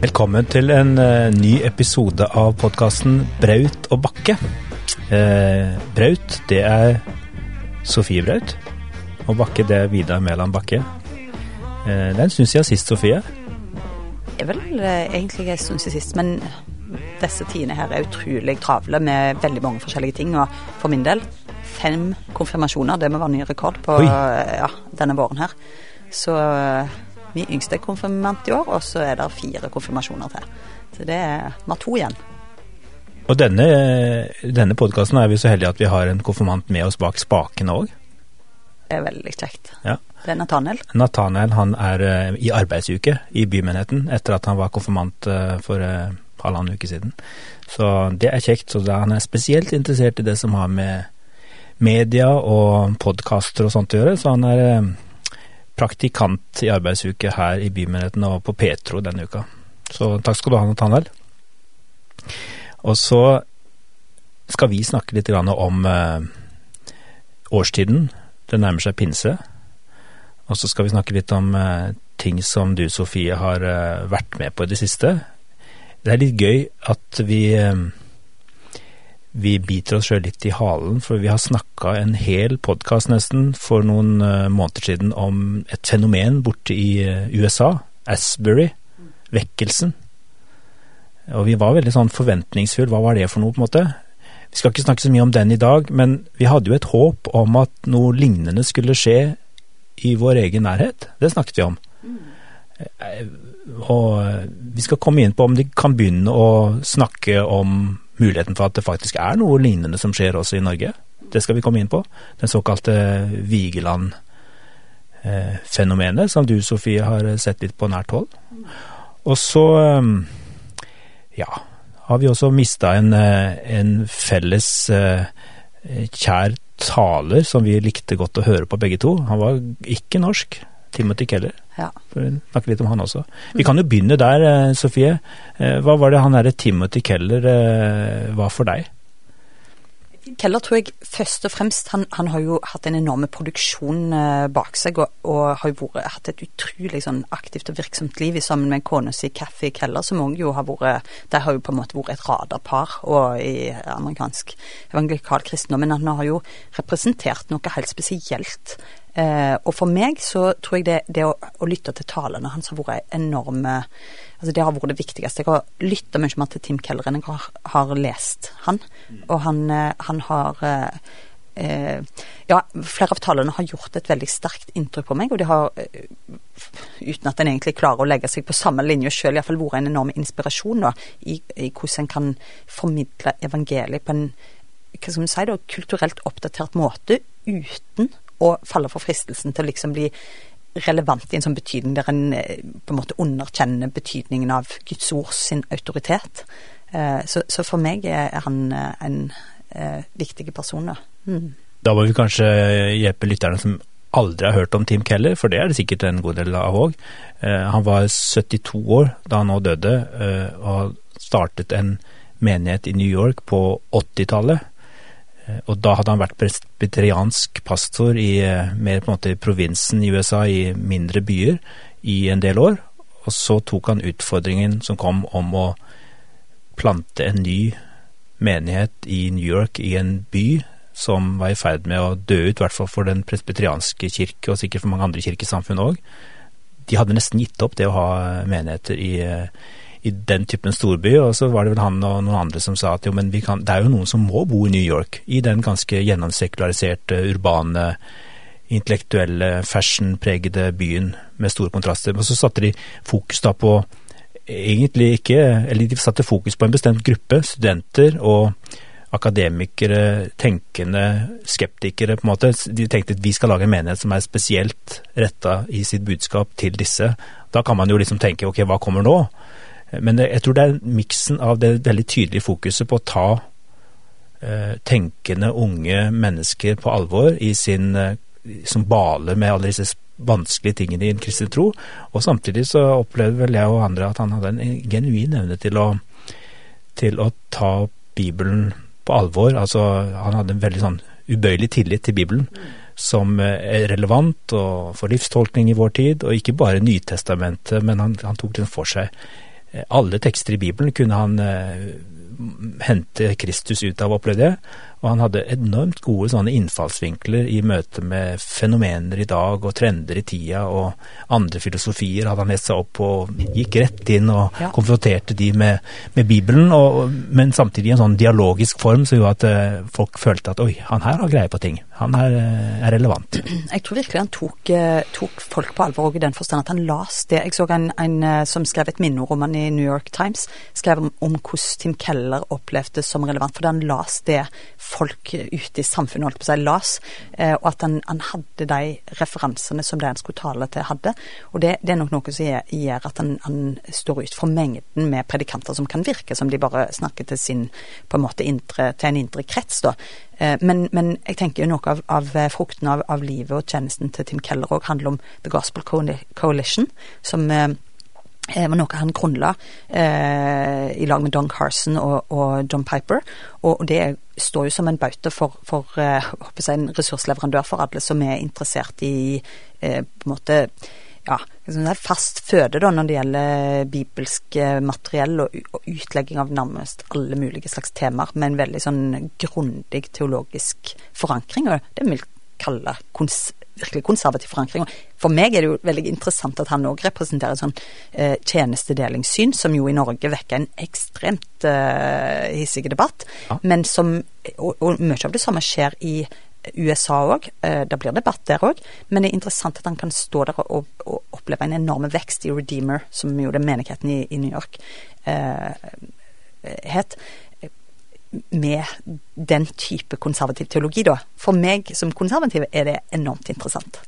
Velkommen til en uh, ny episode av podkasten Braut og Bakke. Uh, Braut, det er Sofie Braut. Og Bakke, det er Vidar Mæland Bakke. Uh, det er en stund siden sist, Sofie. Det er vel egentlig en stund siden sist, men disse tidene her er utrolig travle med veldig mange forskjellige ting. Og for min del, fem konfirmasjoner, det må være ny rekord på ja, denne våren her. Så Min yngste er konfirmant i år, og så er det fire konfirmasjoner til. Så det er vi har to igjen. Og denne, denne podkasten er vi så heldige at vi har en konfirmant med oss bak spakene òg. Det er veldig kjekt. Ja. Det er Nathaniel. Nathaniel han er uh, i arbeidsuke i bymenigheten etter at han var konfirmant uh, for uh, halvannen uke siden. Så det er kjekt. Så han er spesielt interessert i det som har med media og podkaster og sånt å gjøre. Så han er praktikant i arbeidsuke her i bymenigheten og på Petro denne uka. Så takk skal du ha, Nathaniel. Og så skal vi snakke litt om eh, årstiden. Det nærmer seg pinse. Og så skal vi snakke litt om eh, ting som du, Sofie, har eh, vært med på i det siste. Det er litt gøy at vi vi biter oss sjøl litt i halen, for vi har snakka en hel podkast nesten for noen uh, måneder siden om et fenomen borte i uh, USA, Asbury, vekkelsen. Og vi var veldig sånn forventningsfulle, hva var det for noe, på en måte? Vi skal ikke snakke så mye om den i dag, men vi hadde jo et håp om at noe lignende skulle skje i vår egen nærhet. Det snakket vi om. Mm. Og vi skal komme inn på om de kan begynne å snakke om muligheten for at det faktisk er noe lignende som skjer også i Norge. Det skal vi komme inn på. Den såkalte Vigeland-fenomenet, som du, Sofie, har sett litt på nært hold. Og så, eh, ja, har vi også mista en, eh, en, felles eh, kjær taler som vi likte godt å høre på begge to. Han var ikke norsk. Timothy Keller. Ja. For hun snakker litt om han også. Vi kan jo begynne der, eh, Sofie. Eh, hva var det han derre Timothy Keller eh, var for deg? Keller tror jeg først og fremst Han, han har jo hatt en enorm produksjon bak seg og, og har jo vært, hatt et utrolig sånn aktivt og virksomt liv sammen med kona si Kathy Keller, som òg jo har vært De har jo på en måte vært et radarpar og i amerikansk evangelikal kristendom, men han har jo representert noe helt spesielt Eh, og for meg så tror jeg det, det å, å, lytte til talene hans har vært enorme Altså det har vært det viktigste. Jeg har lytta mye mer til Tim Keller enn jeg har, har lest han. Og han, eh, han har eh, eh, Ja, flere av talene har gjort et veldig sterkt inntrykk på meg, og de har eh, uten at en egentlig klarer å legge seg på samme linje sjøl, iallfall vært en enorm inspirasjon da, i, i, hvordan en kan formidle evangeliet på en hva skal man si da, kulturelt oppdatert måte uten å faller for fristelsen til å liksom bli relevant i en sånn betydning der en eh, på en måte underkjenner betydningen av Guds ord sin autoritet. Eh, så, så for meg er han eh, en viktig person, da. Mm. Da må vi kanskje hjelpe lytterne som aldri har hørt om Tim Keller, for det er det sikkert en god del av òg. Han var 72 år da han nå døde, og startet en menighet i New York på 80-tallet. Eh, og da hadde han vært presbyteriansk pastor i eh, mer på en måte provinsen i USA, i mindre byer, i en del år. Og så tok han utfordringen som kom om å plante en ny menighet i New York, i en by som var i ferd med å dø ut, i hvert fall for den presbyterianske kirke, og sikkert for mange andre kirkesamfunn òg. De hadde nesten gitt opp det å ha menigheter i i den typen storby. Og så var det vel han og noen andre som sa at jo, men kan, det er jo noen som må bo i New York, i den ganske gjennomsekulariserte, urbane, intellektuelle, fashionpregede byen med store kontraster. Og så satte de fokus da på egentlig ikke Eller de satte fokus på en bestemt gruppe, studenter og akademikere, tenkende, skeptikere, på en måte. De tenkte at vi skal lage en menighet som er spesielt retta i sitt budskap til disse. Da kan man jo liksom tenke ok, hva kommer nå? Men jeg tror det er miksen av det veldig tydelige fokuset på å ta eh, tenkende unge mennesker på alvor sin eh, som baler med alle disse vanskelige tingene i en kristen tro. Og samtidig så opplevde vel jeg og andre at han hadde en genuin evne til å, til å ta Bibelen på alvor. Altså han hadde en veldig sånn ubøyelig tillit til Bibelen. Som eh, er relevant og for livstolkning i vår tid, og ikke bare Nytestamentet, men han, han tok den for seg alle tekster i Bibelen kunne han hente Kristus ut av, opplevde jeg. Og han hadde enormt gode sånne innfallsvinkler i møte med fenomener i dag og trender i tida, og andre filosofier hadde han lest seg opp på og gikk rett inn og ja. konfronterte de med, med Bibelen, og, men samtidig i en sånn dialogisk form som gjorde at uh, folk følte at oi, han her har greie på ting. Han er, uh, er relevant. Jeg tror virkelig han tok, uh, tok folk på alvor òg i den forstand at han las det. Jeg så en, en som skrev et minneroman i New York Times, skrev om, om hvordan Tim Keller opplevde som relevant, fordi han las det folk ute i samfunnet holdt på seg las, eh, og at han, han, hadde de referansene som det han skulle tale til, hadde. Og det, det er nok noe som gjør at han, han, står ut for mengden med predikanter som kan virke som de bare snakker til sin på en måte indre, til en indre krets, da. Eh, men, men, jeg tenker jo noe av, av frukten av, av, livet og tjenesten til Tim Keller òg handler om The Gospel Coalition, som eh, var noe han grunnla eh, i lag med Don Carson og, og John Piper. Og, det står jo som en bauta for, for eh, en ressursleverandør for alle som er interessert i eh, på en måte ja, fast føde da, når det gjelder bibelsk eh, materiell og, og, utlegging av nærmest alle mulige slags temaer, med en veldig sånn grundig teologisk forankring. Og det vil jeg kalle kons virkelig konservativ forankring. For meg er det jo veldig interessant at han òg representerer sånn eh, tjenestedelingssyn, som jo i Norge vekker en ekstremt eh, hissig debatt, ja. men som og, og, mye av det samme skjer i USA òg. Eh, det blir debatt der òg, men det er interessant at han kan stå der og, og oppleve en enorm vekst i Redeemer, som jo det menigheten i, i New York eh, het med den type konservativ teologi, da. For meg som konservativ er det enormt interessant.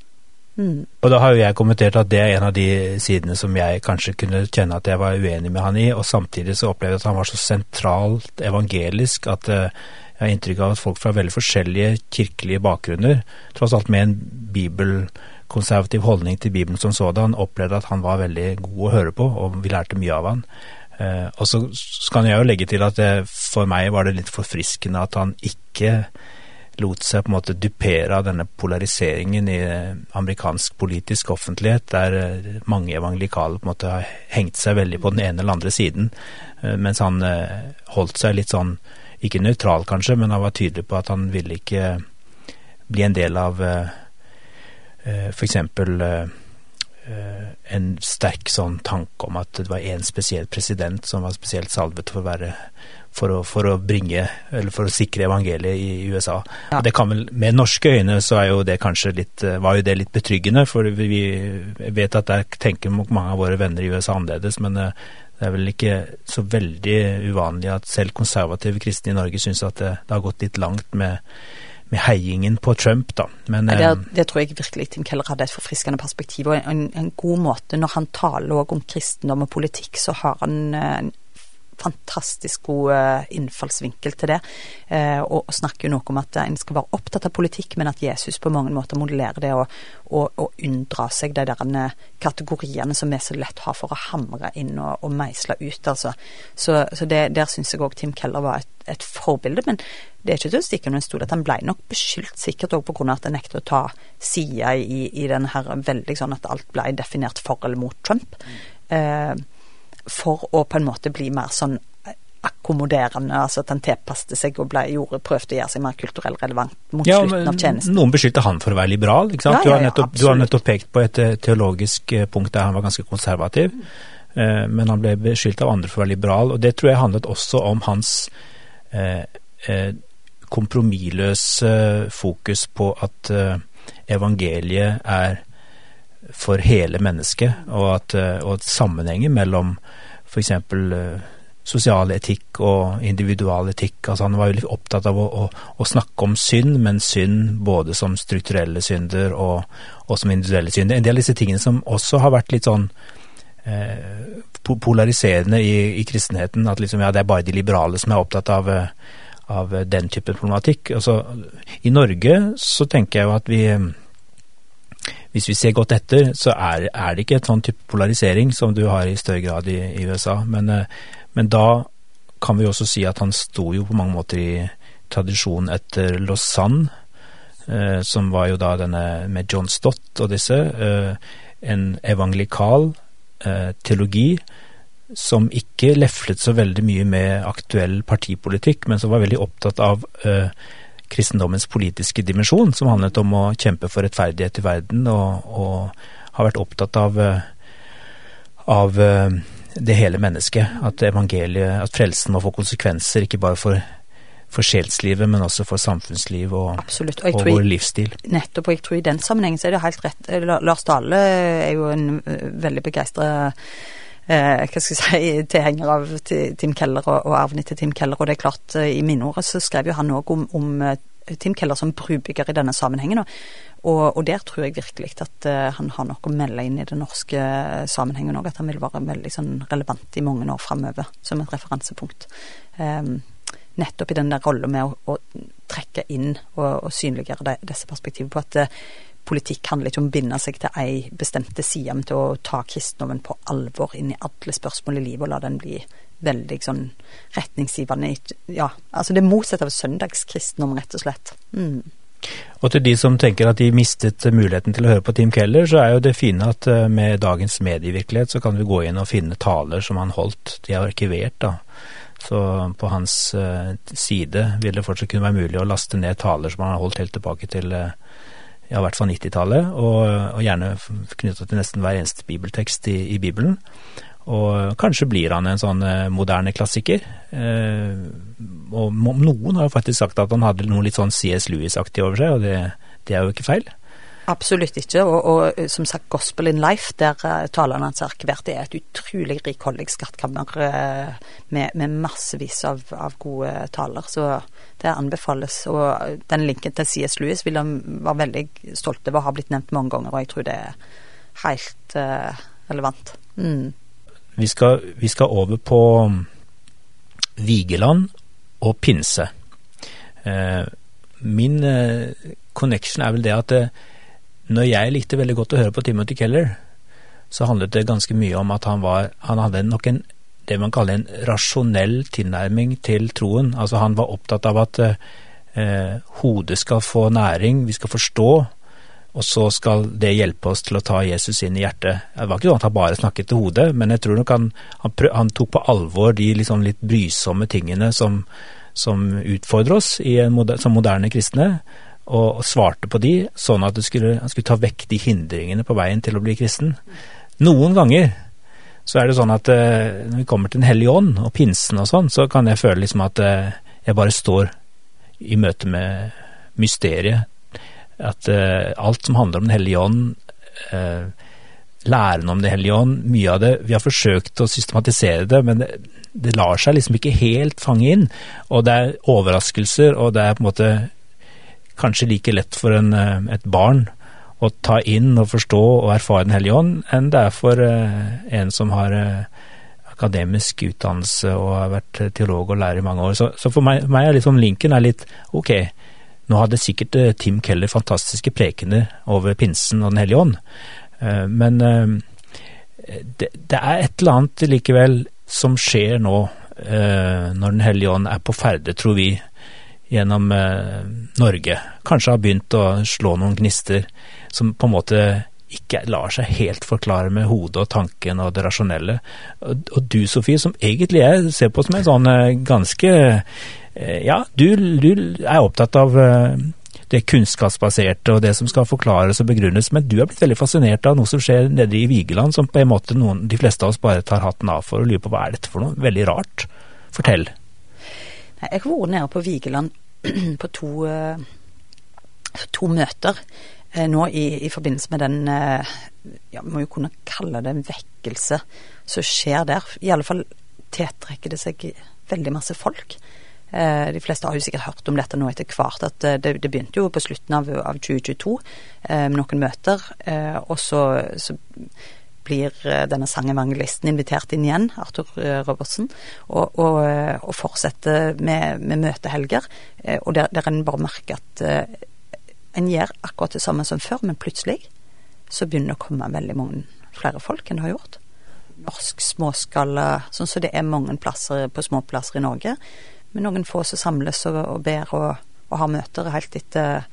Mm. Og da har jo jeg kommentert at det er en av de sidene som jeg kanskje kunne kjenne at jeg var uenig med han i, og samtidig så opplevde jeg at han var så sentralt evangelisk at uh, jeg har inntrykk av at folk fra veldig forskjellige kirkelige bakgrunner, tross alt med en bibelkonservativ holdning til Bibelen som sådan, opplevde at han var veldig god å høre på, og vi lærte mye av han. Eh, og så kan jeg jo legge til at det, for meg var det litt forfriskende at han ikke lot seg på en måte dupere av denne polariseringen i amerikansk politisk offentlighet, der eh, mange evangelikale på en måte har hengt seg veldig på den ene eller andre siden, eh, mens han holdt seg litt sånn, ikke nøytral kanskje, men han var tydelig på at han ville ikke bli en del av Eh, en sterk sånn tanke om at det var én spesiell president som var spesielt salvet for å være for å, for å bringe, eller for å sikre evangeliet i USA. Ja. Og det kan vel, Med norske øyne så er jo det kanskje litt, eh, var jo det litt betryggende, for vi vet at der tenker mange av våre venner i USA annerledes, men eh, det er vel ikke så veldig uvanlig at selv konservative kristne i Norge syns at det, det har gått litt langt med med heiingen på Trump, da. Men, ja, det, eh, det, tror jeg virkelig Tim Keller hadde et forfriskende perspektiv, og en, en god måte. Når han taler også om kristendom og politikk, så har han eh, en fantastisk god eh, innfallsvinkel til det. Og, og snakker jo noe om at en skal være opptatt av politikk, men at Jesus på mange måter modellerer det og, og, seg de der kategoriene som vi så lett har for å hamre inn og meisle ut, altså. Så, så det, der syns jeg òg Tim Keller var et, et forbilde. Men det er ikke til å stikke under en stol at han ble nok beskyldt, sikkert òg pga. at han nektet å ta side i, i den her veldig sånn at alt ble definert for eller mot Trump. Eh, for å på en måte bli mer sånn akkommoderende, altså at han tilpasset seg og ble, gjorde, prøvde å gjøre seg mer kulturell relevant mot ja, slutten av tjenesten. Noen beskyldte han for å være liberal, ikke sant. Ja, ja, du, har nettopp, du, har nettopp, pekt på et eh, teologisk eh, punkt der han var ganske konservativ, mm. men han ble beskyldt av andre for å være liberal, og det tror jeg handlet også om hans eh, kompromissløse fokus på at eh, evangeliet er for hele mennesket, og at, eh, og at sammenhengen mellom f.eks. Eh, sosial etikk og individual etikk. Altså han var jo litt opptatt av å, å, å, snakke om synd, men synd både som strukturelle synder og, og, som individuelle synder. En del av disse tingene som også har vært litt sånn eh, polariserende i, i, kristenheten. At liksom, ja, det er bare de liberale som er opptatt av eh, av den typen problematikk. Altså, I Norge så tenker jeg jo at vi hvis vi ser godt etter, så er, er, det ikke et sånn type polarisering som du har i større grad i, i USA. Men, eh, men, da kan vi også si at han sto jo på mange måter i tradisjonen etter Lausanne, eh, som var jo da denne med John Stott og disse. Eh, en evangelikal eh, teologi som ikke leflet så veldig mye med aktuell partipolitikk, men som var veldig opptatt av eh, kristendommens politiske dimensjon, som handlet om å kjempe for rettferdighet i verden, og, og har vært opptatt av, av uh, det hele mennesket. At evangeliet, at frelsen må få konsekvenser, ikke bare for for sjelslivet, men også for samfunnsliv og, Absolutt. og, og vår livsstil. Nettopp, og jeg tror i den sammenhengen så er det helt rett. Lars Dale er jo en veldig begeistra eh, hva skal jeg si, tilhenger av Tim Keller og, og arven etter Tim Keller. Og det er klart, eh, i minneordet så skrev jo han òg om, om, eh, Tim Keller som brubygger i denne sammenhengen. Og, og der tror jeg virkelig at uh, han har noe å melde inn i den norske sammenhengen òg. At han vil være veldig sånn, relevant i mange år framover som et referansepunkt. Um, nettopp i den der rollen med å, å, trekke inn og, og synliggjøre de, disse perspektivene på at uh, politikk handler ikke om å binde seg til ei bestemte side, men til å ta kristendommen på alvor inn i alle spørsmål i livet og la den bli veldig sånn retningsgivende. Ja, altså det motsatte av søndagskristendom, rett og slett. Mm. Og til de som tenker at de mistet muligheten til å høre på Tim Keller, så er jo det fine at eh, med dagens medievirkelighet så kan vi gå inn og finne taler som han holdt. De er arkivert, da. Så på hans uh, side vil det fortsatt kunne være mulig å laste ned taler som han har holdt helt tilbake til uh, ja, i hvert fall 90-tallet, og, og, gjerne knytta til nesten hver eneste bibeltekst i, i, Bibelen. Og kanskje blir han en sånn uh, moderne klassiker. og noen har jo faktisk sagt at han hadde noe litt sånn CS Lewis-aktig over seg, og det, det er jo ikke feil. Absolutt ikke. Og, og, som sagt, Gospel in Life, der uh, hans er arkivert, det er et utrolig rikholdig skattkammer uh, med, med, massevis av, av, gode taler. Så det anbefales. Og den linken til CS Lewis vil han være veldig stolt over å ha blitt nevnt mange ganger, og jeg tror det er helt uh, relevant. Mm. Vi, skal, vi, skal, over på Vigeland og pinse. min connection er vel det at når jeg likte veldig godt å høre på Timothy Keller, så handlet det ganske mye om at han var Han hadde nok en det man kaller en rasjonell tilnærming til troen. Altså han var opptatt av at eh, hodet skal få næring, vi skal forstå, og så skal det hjelpe oss til å ta Jesus inn i hjertet. Det var ikke sånn at han bare snakket til hodet, men jeg tror nok han, han, prøv, han tok på alvor de liksom litt brysomme tingene som, som utfordrer oss moder, som moderne kristne og, svarte på de, sånn at skulle, han skulle ta vekk de hindringene på veien til å bli kristen. Noen ganger så er det sånn at uh, når vi kommer til Den hellige ånd og pinsen og sånn, så kan jeg føle liksom at uh, jeg bare står i møte med mysteriet. At uh, alt som handler om Den hellige ånd, læren om Den hellige ånd, mye av det Vi har forsøkt å systematisere det, men det, det lar seg liksom ikke helt fange inn. Og det er overraskelser, og det er på en måte kanskje like lett for en, eh, et barn å ta inn og forstå og erfare Den hellige ånd, enn det er for uh, en som har uh, akademisk utdannelse og har vært teolog og lærer i mange år. Så, så for meg, meg, er liksom linken er litt ok, nå hadde sikkert Tim Keller fantastiske prekener over pinsen og Den hellige ånd, men det, det, er et eller annet likevel som skjer nå når Den hellige ånd er på ferde, tror vi gjennom eh, Norge. Kanskje har begynt å slå noen gnister som på en måte ikke lar seg helt forklare med hodet og tanken og det rasjonelle. Og, og du Sofie, som egentlig jeg ser på som en sånn eh, ganske eh, Ja, du, du, er opptatt av eh, det kunnskapsbaserte og det som skal forklares og begrunnes, men du er blitt veldig fascinert av noe som skjer nede i Vigeland, som på en måte noen, de fleste av oss bare tar hatten av for og lurer på hva er dette for noe? Veldig rart. Fortell. Jeg har vært nede på Vigeland på to, eh, to møter eh, nå i, i, forbindelse med den eh, ja, Vi må jo kunne kalle det en vekkelse som skjer der. I alle fall tiltrekker det seg veldig masse folk. De fleste har jo sikkert hørt om dette nå etter hvert, at det, det begynte jo på slutten av, av 2022 med noen møter. Og så, så blir eh, denne sangevangelisten invitert inn igjen, Arthur eh, Robertsen, og, og, eh, og fortsetter med, med, møtehelger. Og der, der en bare merker at en gjør akkurat det samme som før, men plutselig så begynner det å komme veldig mange flere folk enn det har gjort. Norsk småskala, sånn som så det er mange plasser på småplasser i Norge. Men noen få som samles og, og ber og, og, har møter helt etter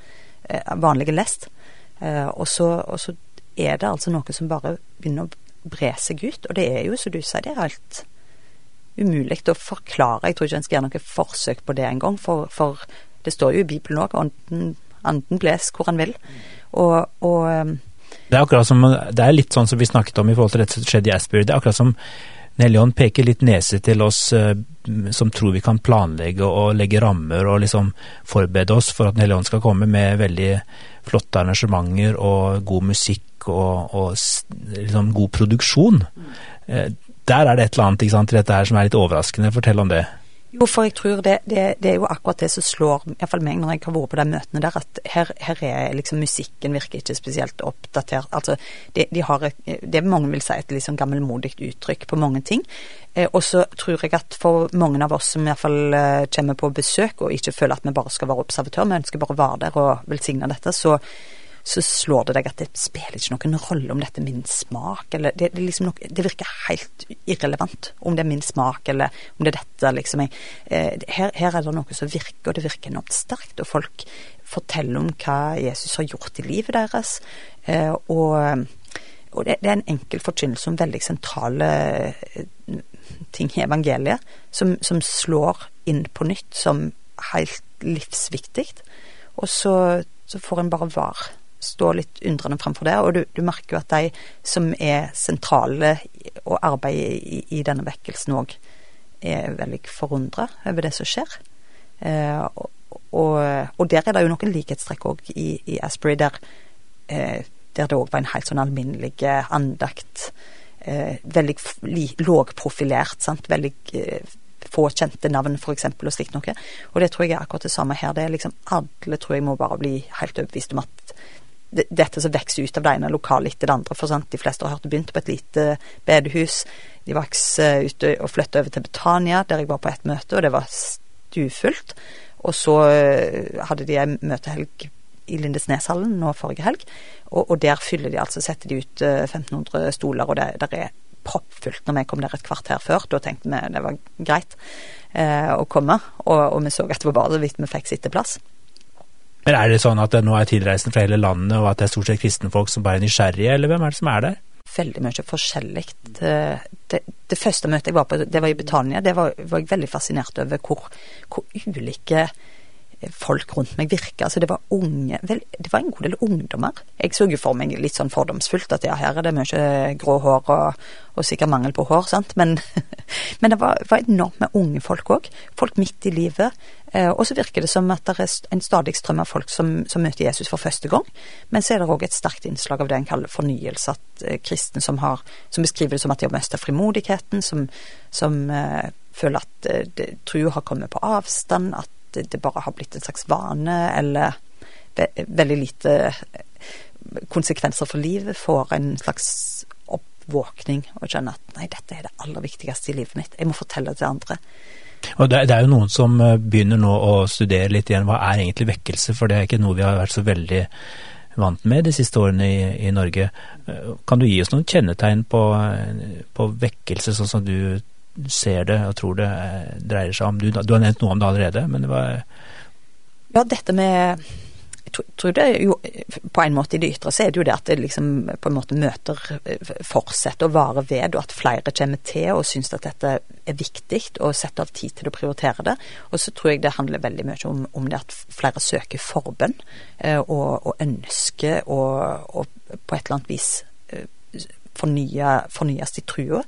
vanlige lest. og så, og så er det altså noe som bare begynner å bre seg ut. Og det er jo, som du sier, det er helt umulig å forklare. Jeg tror ikke en skal gjøre noe forsøk på det engang, for, for det står jo i Bibelen òg, anden, anden bles hvor han vil. Og, og um, det er akkurat som, det er litt sånn som vi snakket om i forhold til det som skjedde i Asbury. Det er akkurat som Neljon peker litt nese til oss uh, som tror vi kan planlegge og legge rammer og liksom forberede oss for at Neljon skal komme med veldig flotte arrangementer og god musikk og, og liksom god produksjon. Uh, der er det et eller annet sant, i dette her som er litt overraskende. Fortell om det. Jo, for jeg tror det, det, det, er jo akkurat det som slår iallfall meg når jeg har vært på de møtene der, at her, her, er liksom musikken virker ikke spesielt oppdatert. Altså, de, de har det mange vil si et litt sånn gammelmodig uttrykk på mange ting. Eh, og så tror jeg at for mange av oss som iallfall eh, kommer på besøk og ikke føler at vi bare skal være observatør, vi ønsker bare å være der og velsigne dette, så så slår det deg at det spiller ikke noen rolle om dette er min smak, eller det, det, liksom noe, det virker helt irrelevant om det er min smak, eller om det er dette, liksom. Jeg, eh, her, her, er det noe som virker, og det virker enormt sterkt, og folk forteller om hva Jesus har gjort i livet deres, eh, og, og det, det, er en enkel forkynnelse om veldig sentrale eh, ting i evangeliet, som, som slår inn på nytt som helt livsviktig, og så, så får en bare var stå litt undrende fremfor det. Og du, du, merker jo at de som er sentrale og arbeider i, i denne vekkelsen òg, er veldig forundra over det som skjer. Eh, og, og, og, der er det jo noen likhetstrekk òg i, i, Asbury, der, eh, der det òg var en helt sånn alminnelig andakt. Eh, veldig lågprofilert, sant. Veldig eh, få kjente navn, f.eks., og slikt noe. Og det tror jeg er akkurat det samme her. Det er liksom Alle tror jeg må bare bli helt overbevist om at dette som vokser ut av det ene lokalet etter det andre. For sant, de fleste har hørt det begynte på et lite bedehus. De vokste ut og flytta over til Betania, der jeg var på et møte, og det var stuefullt. Og så eh, hadde de en møtehelg i Lindesneshallen nå forrige helg, og, og, der fyller de altså, setter de ut 1500 eh, stoler, og det der er proppfullt når vi kom der et kvarter før. Da tenkte vi det var greit eh, å komme, og, og, vi så at det var bare så vidt vi fikk sitteplass. Men er det sånn at det nå er tilreisende fra hele landet, og at det er stort sett kristne folk som bare er nysgjerrige, eller hvem er det som er der? Veldig mye forskjellig. Det, det, det, første møtet jeg var på, det var i Betania. Det var, var jeg veldig fascinert over hvor, hvor ulike folk rundt meg virka. Altså det var unge vel, Det var en god del ungdommer. Jeg så jo for meg litt sånn fordomsfullt at ja, her er det mye grå hår og, og sikkert mangel på hår, sant. Men, men det var, var, enormt med unge folk òg. Folk midt i livet. Eh, og så virker det som at det er en stadig strøm av folk som, som møter Jesus for første gang. Men så er det òg et sterkt innslag av det en kaller fornyelse. At eh, kristne som, har, som beskriver det som at de har mistet frimodigheten, som, som eh, føler at eh, trua har kommet på avstand. at det bare har blitt en slags vane, eller ve veldig lite eh, konsekvenser for livet, får en slags oppvåkning og kjenner at nei, dette er det aller viktigste i livet mitt, jeg må fortelle det til andre. Og det, det, er jo noen som eh, begynner nå å studere litt igjen hva er egentlig vekkelse, for det er ikke noe vi har vært så veldig vant med de siste årene i, i Norge. Eh, kan du gi oss noen kjennetegn på, på vekkelse, sånn som du ser det og tror det eh, dreier seg om. Du, du har nevnt noe om det allerede, men det var Ja, dette med jeg tror det jo På en måte i det ytre så er det jo det at det liksom på en måte møter fortsetter å vare ved, og at flere kommer til og syns at dette er viktig, og setter av tid til å prioritere det. Og så tror jeg det handler veldig mye om, om det at flere søker forbønn, eh, og, og ønsker å på et eller annet vis eh, fornye, fornyes i trua.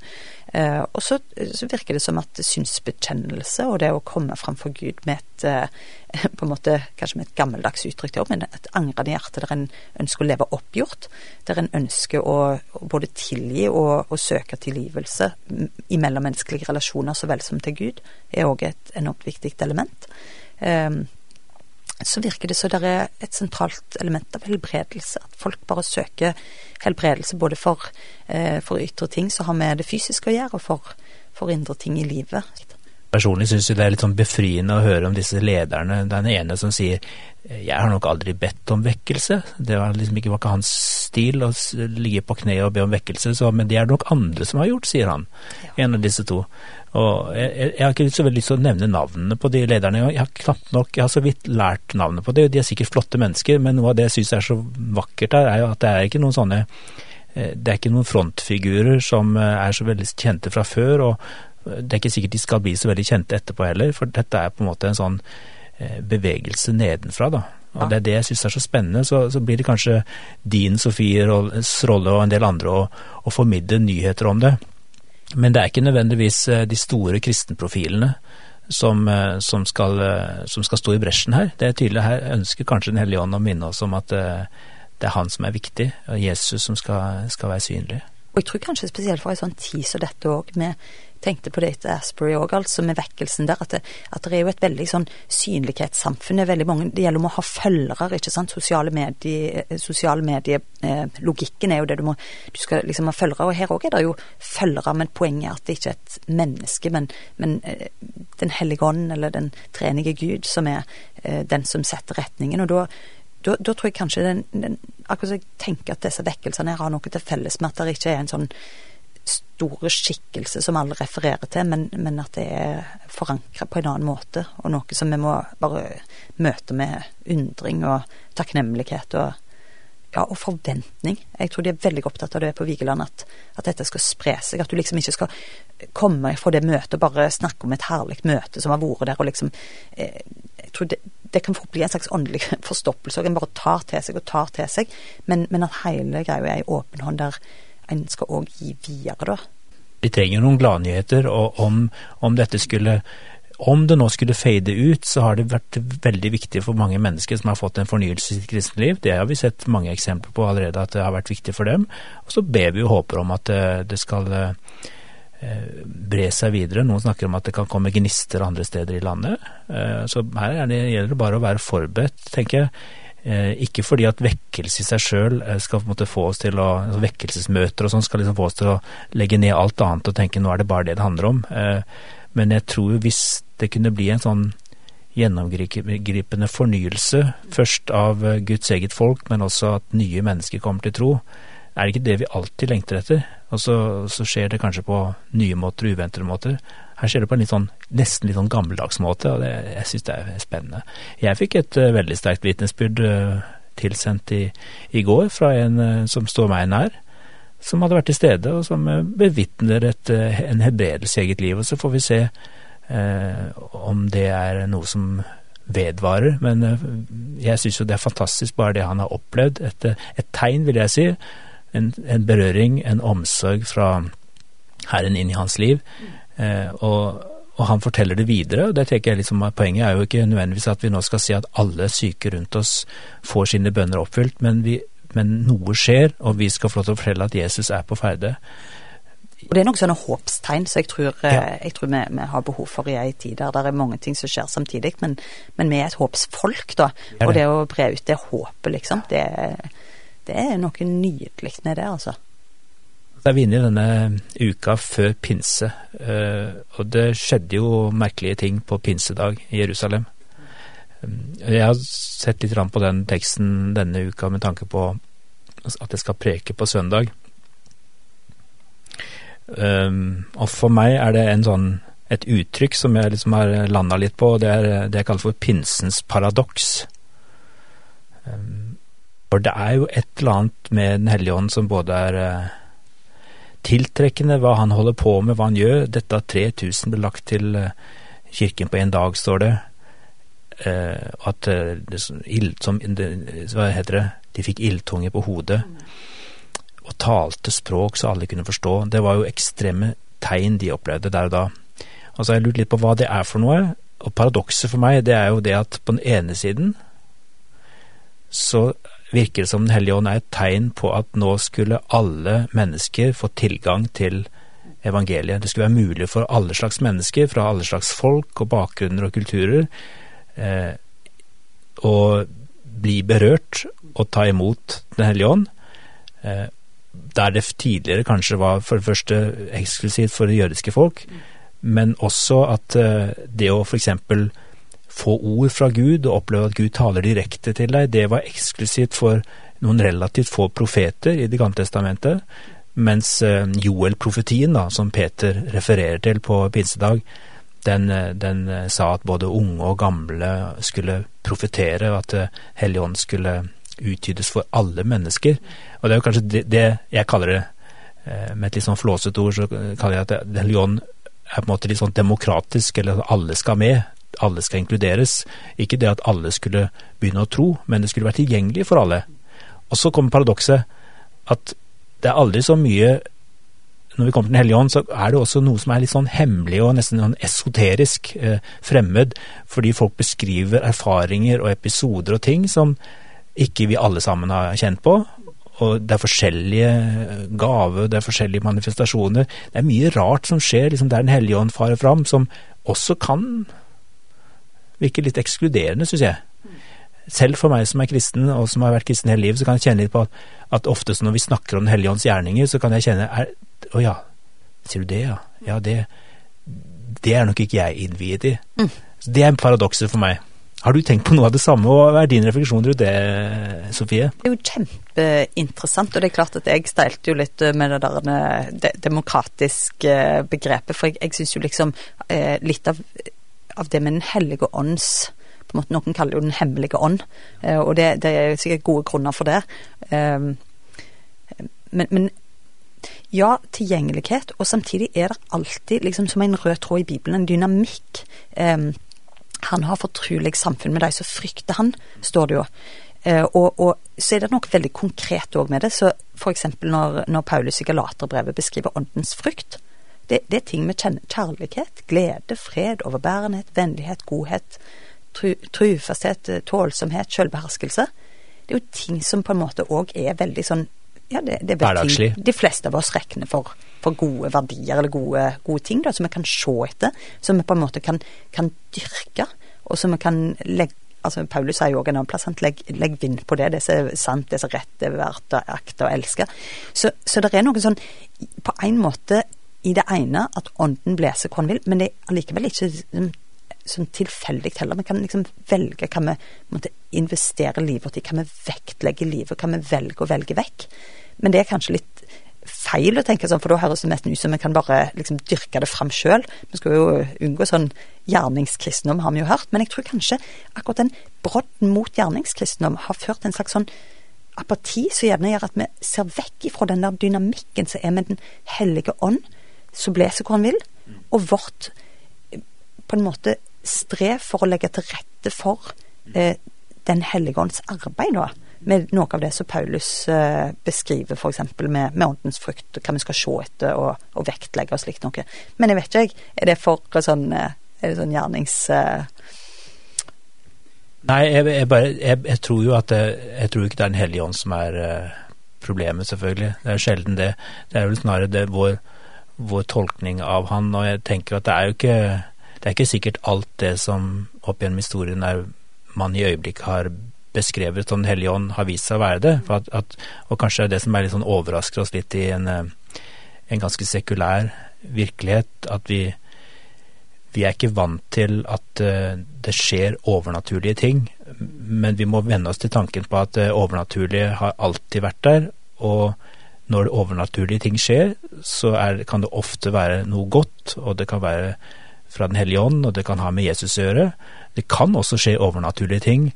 Eh, og så, så, virker det som at synsbekjennelse og det å komme framfor Gud med et eh, på en måte, kanskje med et gammeldags uttrykk, men et angrende hjerte der en ønsker å leve oppgjort. Der en ønsker å, både tilgi og, og, søke tilgivelse i mellommenneskelige relasjoner så vel som til Gud, er òg et enormt viktig element. Eh, så virker det så det er et sentralt element av helbredelse. At folk bare søker helbredelse både for, eh, for ytre ting som har med det fysiske å gjøre, og for, for indre ting i livet. Personlig syns jo det er litt sånn befriende å høre om disse lederne. Den ene som sier jeg har nok aldri bedt om vekkelse. Det var liksom ikke, var ikke hans stil å ligge på kne og be om vekkelse, så, men det er det nok andre som har gjort, sier han. Ja. En av disse to. Og jeg, jeg, har ikke så veldig lyst til å nevne navnene på de lederne. Jeg har knapt nok, jeg har så vidt lært navnet på det. De er sikkert flotte mennesker, men noe av det jeg syns er så vakkert her, er jo at det er ikke noen sånne eh, det er ikke noen frontfigurer som eh, er så veldig kjente fra før, og, Det er ikke sikkert de skal bli så veldig kjente etterpå heller, for dette er på en måte en sånn eh, bevegelse nedenfra, da. Og det er det jeg syns er så spennende. Så, så, blir det kanskje din Sofies rolle og en del andre å, å, formidle nyheter om det. Men det er ikke nødvendigvis eh, de store kristenprofilene som, eh, som, skal, som skal stå i bresjen her. Det er tydelig her ønsker kanskje Den hellige ånd å minne oss om at det, er han som er viktig, og Jesus som skal, skal være synlig. Og jeg tror kanskje spesielt for en sånn tid som dette òg, vi tenkte på det etter Asbury òg, altså med vekkelsen der, at det, at det, er jo et veldig sånn synlighetssamfunn. Det, er veldig mange, det gjelder om å ha følgere, ikke sant. Sosiale medier, sosiale medier eh, Logikken er jo det du må Du skal liksom ha følgere. Og her òg er det jo følgere, men poenget er at det ikke er et menneske, men, men eh, Den hellige ånd, eller den trenige Gud, som er eh, den som setter retningen. Og da da, da, tror jeg kanskje den, den, Akkurat så jeg tenker at disse vekkelsene her har noe til felles med at det ikke er en sånn store skikkelse som alle refererer til, men, men at det er forankra på en annen måte, og noe som vi må bare møte med undring og takknemlighet og, ja, og forventning. Jeg tror de er veldig opptatt av det på Vigeland, at, at, dette skal spre seg. At du liksom ikke skal komme fra det møtet og bare snakke om et herlig møte som har vært der, og liksom eh, Jeg tror det, det kan fort bli en slags åndelig forstoppelse, og en bare tar til seg og tar til seg, men, men at hele greia er i åpen hånd der en skal òg gi videre, da. Vi trenger noen gladnyheter, og om, om dette skulle om det nå skulle fade ut, så har det vært veldig viktig for mange mennesker som har fått en fornyelse i sitt kristne liv. Det har vi sett mange eksempler på allerede, at det har vært viktig for dem. Og så ber vi og håper om at det, det skal eh, bre seg videre. Noen snakker om at det kan komme gnister andre steder i landet. Eh, så her gjelder det bare å være forberedt, tenker jeg. Eh, ikke fordi at vekkelse i seg sjøl eh, skal på en måte få oss til å altså Vekkelsesmøter og sånn skal liksom få oss til å legge ned alt annet og tenke nå er det bare det det handler om. Eh, men jeg tror hvis det kunne bli en sånn gjennomgripende fornyelse, først av Guds eget folk, men også at nye mennesker kommer til tro, er det ikke det vi alltid lengter etter? Og så, så skjer det kanskje på nye måter, og uventede måter. Her skjer det på en litt sånn, nesten litt sånn gammeldags måte, og det, jeg syns det er spennende. Jeg fikk et uh, veldig sterkt vitnesbyrd uh, tilsendt i, i, går fra en uh, som står meg nær, som hadde vært til stede, og som bevitner et, en hebredelse i eget liv. Og så får vi se om det er noe som vedvarer, men jeg syns jo det er fantastisk bare det han har opplevd. Et, et tegn, vil jeg si. En, en berøring, en omsorg fra Herren inn i hans liv. Eh, og, og, han forteller det videre, og det tenker jeg liksom poenget er jo ikke nødvendigvis at vi nå skal si at alle syke rundt oss får sine bønner oppfylt, men, vi, men noe skjer, og vi skal få lov til å fortelle at Jesus er på ferde. Og Det er noen sånne håpstegn som jeg tror, eh, ja. jeg tror vi, vi, har behov for i ei tid der det er mange ting som skjer samtidig, men, men vi er et håpsfolk, da. Det det. Og det å bre ut det håpet, liksom, det, det er noe nydelig med det, altså. Da er vi inne i denne uka før pinse, eh, og det skjedde jo merkelige ting på pinsedag i Jerusalem. Jeg har sett litt på den teksten denne uka med tanke på at jeg skal preke på søndag. Um, og for meg er det sånn, et uttrykk som jeg liksom har landa litt på, og det er det jeg kaller for pinsens paradoks. For det er jo et eller annet med Den hellige ånd som både er tiltrekkende hva han holder på med, hva han gjør. Dette at 3000 ble lagt til uh, kirken på en dag, står det. Eh, at det, ild, som, det, Hva heter det? De fikk ildtunge på hodet. Og talte språk så alle kunne forstå. Det var jo ekstreme tegn de opplevde der og da. Og så har jeg lurt litt på hva det er for noe. Og paradokset for meg, det er jo det at på den ene siden så virker det som Den hellige ånd er et tegn på at nå skulle alle mennesker få tilgang til evangeliet. Det skulle være mulig for alle slags mennesker, fra alle slags folk og bakgrunner og kulturer, eh, å bli berørt og ta imot Den hellige ånd. Eh, der det tidligere kanskje var for det første eksklusivt for det jødiske folk, men også at eh, det å for eksempel få ord fra Gud og oppleve at Gud taler direkte til deg, det var eksklusivt for noen relativt få profeter i Det gamle testamentet, mens eh, Joel-profetien, som Peter refererer til på pinsedag, den, eh, den, eh, sa at både unge og gamle skulle profetere, at Helligånd skulle uttydes for alle mennesker. Og det er jo kanskje det, det jeg kaller det, med et litt sånn flåsete ord, så kaller jeg at Helligånd er på en måte litt sånn demokratisk, eller at alle skal med. Alle skal inkluderes. Ikke det at alle skulle begynne å tro, men det skulle være tilgjengelig for alle. Og så kommer paradokset at det er aldri så mye når vi kommer til Den hellige ånd, så er det også noe som er litt sånn hemmelig og nesten sånn esoterisk, eh, fremmed, fordi folk beskriver erfaringer og episoder og ting som ikke vi alle sammen har kjent på. Og det er forskjellige gaver, det er forskjellige manifestasjoner. Det er mye rart som skjer liksom der Den hellige ånd farer fram, som også kan virke litt ekskluderende, syns jeg. Selv for meg som er kristen, og som har vært kristen hele livet, så kan jeg kjenne litt på at, at ofte når vi snakker om Den hellige ånds gjerninger, så kan jeg kjenne er, Å ja, sier du det, ja? Ja, det, det er nok ikke jeg innviet i. Mm. Det er paradokset for meg. Har du tenkt på noe av det samme, og hva er din refleksjon rundt det, Sofie? Det er jo kjempeinteressant, og det er klart at jeg steilte jo litt med det der det demokratiske begrepet, for jeg, jeg syns jo liksom eh, litt av, av, det med Den hellige ånds på en måte Noen kaller det jo Den hemmelige ånd, eh, og det, det, er sikkert gode grunner for det. Eh, men, men ja, tilgjengelighet, og samtidig er det alltid, liksom som en rød tråd i Bibelen, en dynamikk. Um, han har fortrolig samfunn med de som frykter han, står det jo. Eh, og, og, så er det noe veldig konkret òg med det. Så f.eks. Når, når Paulus i Galaterbrevet beskriver åndens frykt. Det, det, er ting vi kjenner. kjærlighet, glede, fred, overbærenhet, vennlighet, godhet, tru, trufasthet, tålsomhet, selvbeherskelse. Det er jo ting som på en måte òg er veldig sånn ja, det, det er ting de fleste av oss regner for, for gode verdier eller gode, gode ting da, som vi kan se etter, som vi på en måte kan, kan dyrke, og som vi kan legge altså Paulus sier jo også en annen plass legg, legg vind på det, det som er sant, det som er rett, det er verdt å akte og elske. Så, så det er noe sånn på en måte i det ene at ånden blåser hvor han vil, men det er allikevel ikke sånn, sånn tilfeldig heller. Vi kan liksom velge hva vi måtte investere livet vårt i, hva vi vektlegger livet, hva vi velger å velge vekk. Men det er kanskje litt feil å tenke sånn, for da høres det nesten ut som vi kan bare liksom dyrke det fram sjøl. Vi skal jo unngå sånn gjerningskristendom, har vi jo hørt. Men jeg tror kanskje akkurat den brodden mot gjerningskristendom har ført til en slags sånn apati som gjerne gjør at vi ser vekk ifra den der dynamikken som er med Den hellige ånd, som leser hvor han vil, og vårt på en måte strev for å legge til rette for eh, Den hellige ånds arbeid, da med noe av det som Paulus eh, beskriver, f.eks. Med, med åndens frukt, hva vi skal se etter og, og vektlegge og slikt noe. Men jeg vet ikke, er det for sånn, eh, er det sånn gjernings... Eh... Nei, jeg, jeg, bare, jeg, jeg, tror jo at det, jeg tror ikke det er Den hellige ånd som er problemet, selvfølgelig. Det er sjelden det. Det er vel snarere det, vår, vår tolkning av han, og jeg tenker at det er jo ikke det er ikke sikkert alt det som opp gjennom historien er man i øyeblikket har beskrevet som Den hellige ånd har vist seg å være det. At, at, og kanskje det som er litt sånn overrasker oss litt i en, eh, en ganske sekulær virkelighet, at vi, vi er ikke vant til at uh, det skjer overnaturlige ting, men vi må venne oss til tanken på at det uh, overnaturlige har alltid vært der. og når det overnaturlige ting skjer, så er, kan det ofte være noe godt, og det kan være fra Den hellige ånd, og det kan ha med Jesus å gjøre. Det kan også skje overnaturlige ting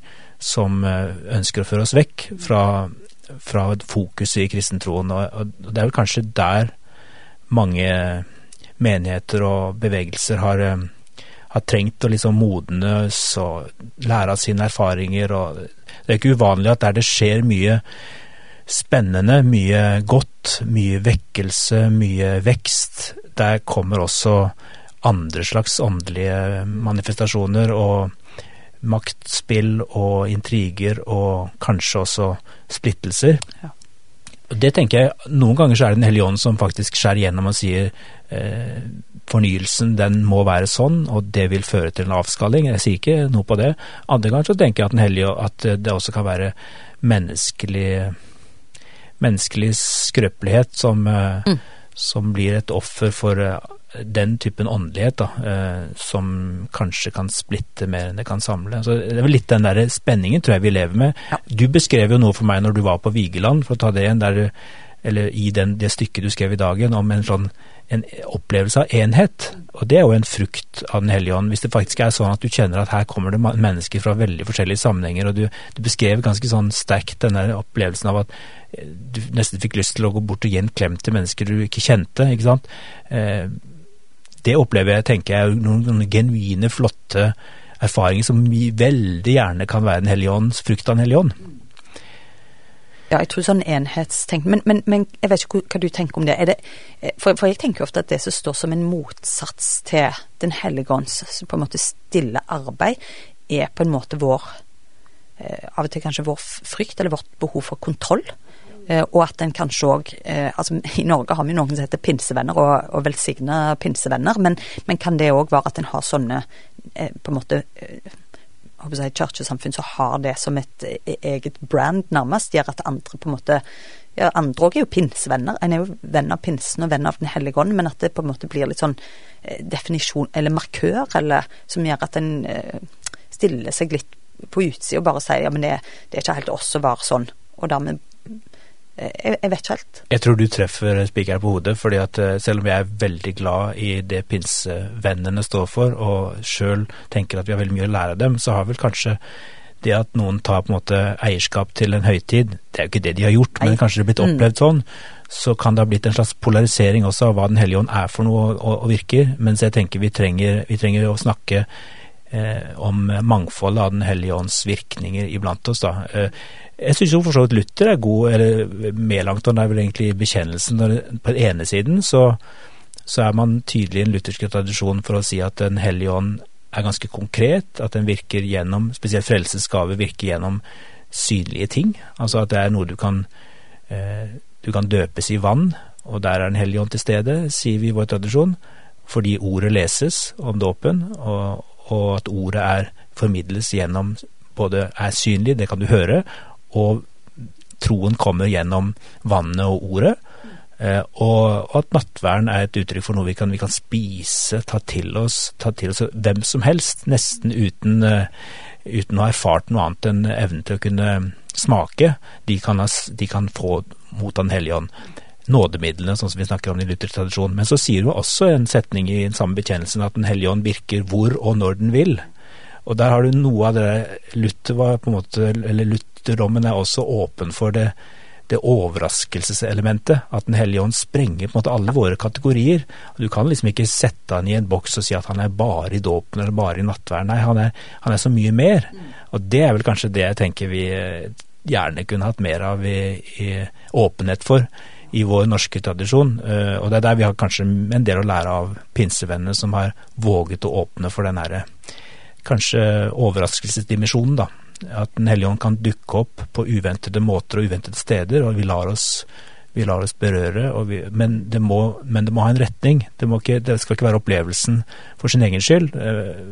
som eh, ønsker å føre oss vekk fra, fra fokuset i kristentroen. Og, og det er vel kanskje der mange menigheter og bevegelser har, eh, har trengt å liksom modnes og lære av sine erfaringer. Og det er ikke uvanlig at der det skjer mye spennende, mye godt, mye vekkelse, mye vekst, der kommer også andre slags åndelige manifestasjoner. og maktspill og intriger og kanskje også splittelser. Ja. Det tenker jeg, Noen ganger så er det Den hellige ånd som faktisk skjærer gjennom og sier eh, fornyelsen den må være sånn, og det vil føre til en avskalling. Jeg sier ikke noe på det. Andre ganger så tenker jeg at Den hellige at det også kan være menneskelig, menneskelig skrøpelighet som, eh, mm. som blir et offer for eh, den typen åndelighet da, eh, som kanskje kan splitte mer enn det kan samle. Så Det er vel litt den der spenningen tror jeg vi lever med. Ja. Du beskrev jo noe for meg når du var på Vigeland, for å ta det igjen, der, eller i den, det stykket du skrev i dagen, om en sånn en opplevelse av enhet. Og det er jo en frukt av Den hellige ånd. Hvis det faktisk er sånn at du kjenner at her kommer det mennesker fra veldig forskjellige sammenhenger, og du, du beskrev ganske sånn sterkt denne opplevelsen av at eh, du nesten fikk lyst til å gå bort og gi en klem til mennesker du ikke kjente. ikke sant? Eh, det opplever jeg, tenker jeg, noen, noen genuine, flotte erfaringer som veldig gjerne kan være Den hellige ånds frukt av Den hellige ånd. Ja, jeg tror sånn enhetstenkning men, men, men, jeg vet ikke hva du tenker om det. det for, for, jeg tenker jo ofte at det som står som en motsats til Den hellige ånds på en måte stille arbeid, er på en måte vår eh, Av og til kanskje vår frykt eller vårt behov for kontroll. Eh, og at en kanskje òg eh, altså I Norge har vi noen som heter pinsevenner, og, og velsigna pinsevenner. Men, men, kan det òg være at en har sånne eh, på en måte eh, si, kirkesamfunn som har det som et e, eget brand, nærmest, gjør at andre på en måte ja, Andre òg er jo pinsevenner. En er jo venn av pinsen og venn av Den hellige ånd, men at det på en måte blir litt sånn eh, definisjon, eller markør, eller som gjør at en eh, stiller seg litt på utsida og bare sier ja, men det, det er ikke helt oss å være sånn. Og dermed jeg, jeg, vet ikke helt. Jeg tror du treffer spikeren på hodet, fordi at eh, selv om jeg er veldig glad i det pinsevennene står for, og sjøl tenker at vi har veldig mye å lære av dem, så har vel kanskje det at noen tar på en måte eierskap til en høytid, det er jo ikke det de har gjort, men kanskje det er blitt mm. opplevd sånn, så kan det ha blitt en slags polarisering også av hva Den hellige ånd er for noe og, og, virker. Mens jeg tenker vi trenger, vi trenger å snakke om mangfoldet av Den hellige ånds virkninger iblant oss. da. Eh, jeg syns jo for så vidt Luther er god, eller Melankton er vel egentlig bekjennelsen. På den ene siden så, så er man tydelig i den lutherske tradisjon for å si at Den hellige ånd er ganske konkret, at den virker gjennom, spesielt frelsens gave, virker gjennom synlige ting. Altså at det er noe du kan eh, Du kan døpes i vann, og der er Den hellige ånd til stede, sier vi i vår tradisjon, fordi ordet leses om dåpen, og, og at ordet er formidles gjennom både er synlig, det kan du høre, og troen kommer gjennom vannet og ordet. Eh, og, at nattverden er et uttrykk for noe vi kan, vi kan spise, ta til oss, ta til oss hvem som helst, nesten uten, uh, uten å ha erfart noe annet enn evnen til å kunne smake. De kan, de kan få mot Den hellige ånd. Nådemidlene, sånn som vi snakker om i Luthers tradisjon. Men så sier hun også en setning i den samme bekjennelsen at Den hellige ånd virker hvor og når den vil. Og der har du noe av det Luther var på en måte, eller lutherdommen er også åpen for det, det overraskelseselementet. At Den hellige ånd sprenger på en måte alle våre kategorier. Du kan liksom ikke sette han i en boks og si at han er bare i dåpen eller bare i nattverden. Nei, han er, han er, så mye mer. Og det er vel kanskje det jeg tenker vi eh, gjerne kunne hatt mer av i, i åpenhet for i vår norske tradisjon. Uh, og det er der vi har kanskje en del å lære av pinsevennene som har våget å åpne for den herre kanskje overraskelsesdimensjonen, da. At Den hellige ånd kan dukke opp på uventede måter og uventede steder, og vi lar oss, vi lar oss berøre. Vi, men, det må, men, det må, ha en retning. Det, ikke, det, skal ikke være opplevelsen for sin egen skyld. Eh,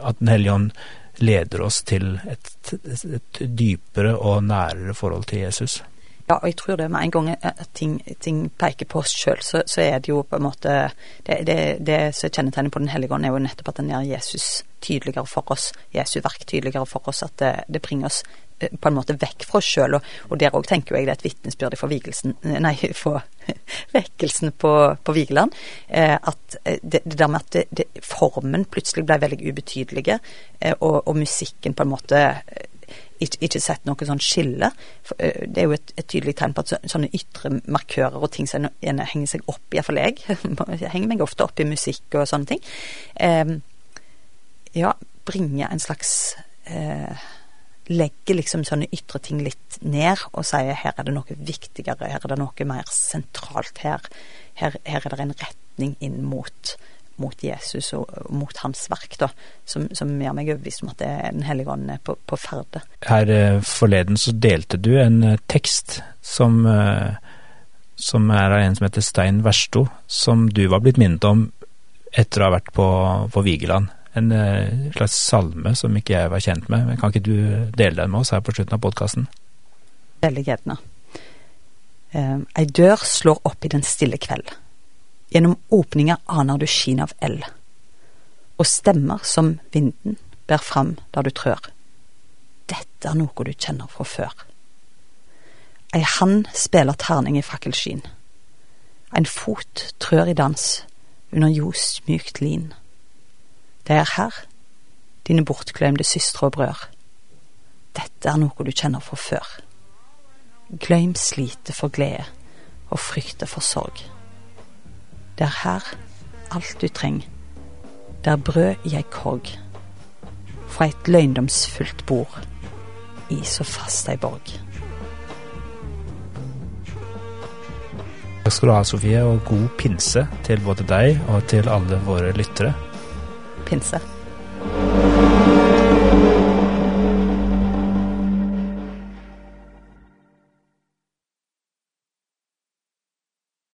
at Den hellige ånd leder oss til et, et dypere og nærere forhold til Jesus. Ja, og jeg tror det med en gang at ting, ting peker på oss sjøl, så, så, er det jo på en måte Det, det, det som kjennetegner på Den hellige ånd, er jo nettopp at den gjør Jesus tydeligere for oss, Jesu verk tydeligere for oss, at det, det bringer oss eh, på en måte vekk fra oss sjøl. Og, og, der òg tenker jeg det er et vitnesbyrd for vigelsen Nei, for vekkelsen på, på Vigeland. Eh, at eh, det, det, der med at det, formen plutselig ble veldig ubetydelige, eh, og, og, musikken på en måte ikke, ikke sett noe sånn skille. Eh, det er jo et, et, tydelig tegn på at sånne ytre markører og ting som en henger seg opp, i, iallfall jeg, jeg henger meg ofte opp i musikk og sånne ting, eh, ja, bringe en slags eh, Legge liksom sånne ytre ting litt ned og sier her er det noe viktigere, her er det noe mer sentralt, her, her, her er det en retning inn mot mot Jesus og, mot hans verk, da, som, som gjør meg overbevist om at det er Den hellige ånd er på, på ferde. Her eh, forleden så delte du en eh, tekst som, eh, som er av en som heter Stein Versto, som du var blitt minnet om etter å ha vært på, på Vigeland. En slags salme som ikke jeg var kjent med. Men kan ikke du dele den med oss her på slutten av podkasten? Veldig gjerne. Ei dør slår opp i den stille kveld. Gjennom åpninga aner du skin av eld, og stemmer som vinden ber fram der du trør. Dette er noe du kjenner fra før. Ei hand spiller terning i fakkelskin. En fot trør i dans under ljos mykt lin. Det er her, dine bortglemte søstre og brødre. Dette er noe du kjenner fra før. Glem slitet for glede og frykte for sorg. Det er her alt du trenger. Det er brød i ei korg. Fra et løgndomsfullt bord. I så fast ei borg. Takk skal du ha, Sofie, og god pinse til både deg og til alle våre lyttere. Pinse.